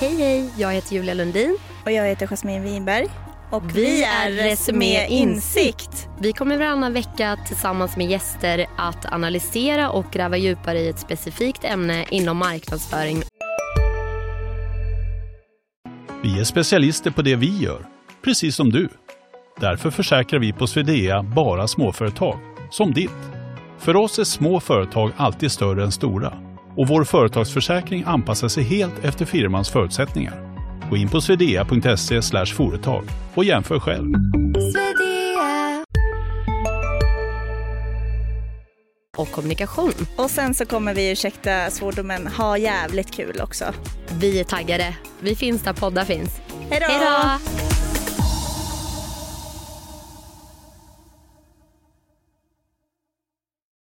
Hej hej, jag heter Julia Lundin. Och jag heter Jasmine Winberg. Och Vi vi, är Resumé Insikt. Vi kommer varannan vecka tillsammans med gäster att analysera och gräva djupare i ett specifikt ämne inom marknadsföring. Vi är specialister på det vi gör, precis som du. Därför försäkrar vi på Swedea bara småföretag, som ditt. För oss är små företag alltid större än stora och vår företagsförsäkring anpassar sig helt efter firmans förutsättningar. Gå in på swedea.se företag och jämför själv. Och kommunikation. Och sen så kommer vi, ursäkta svordomen, ha jävligt kul också. Vi är taggade. Vi finns där poddar finns. Hej då! Hej då!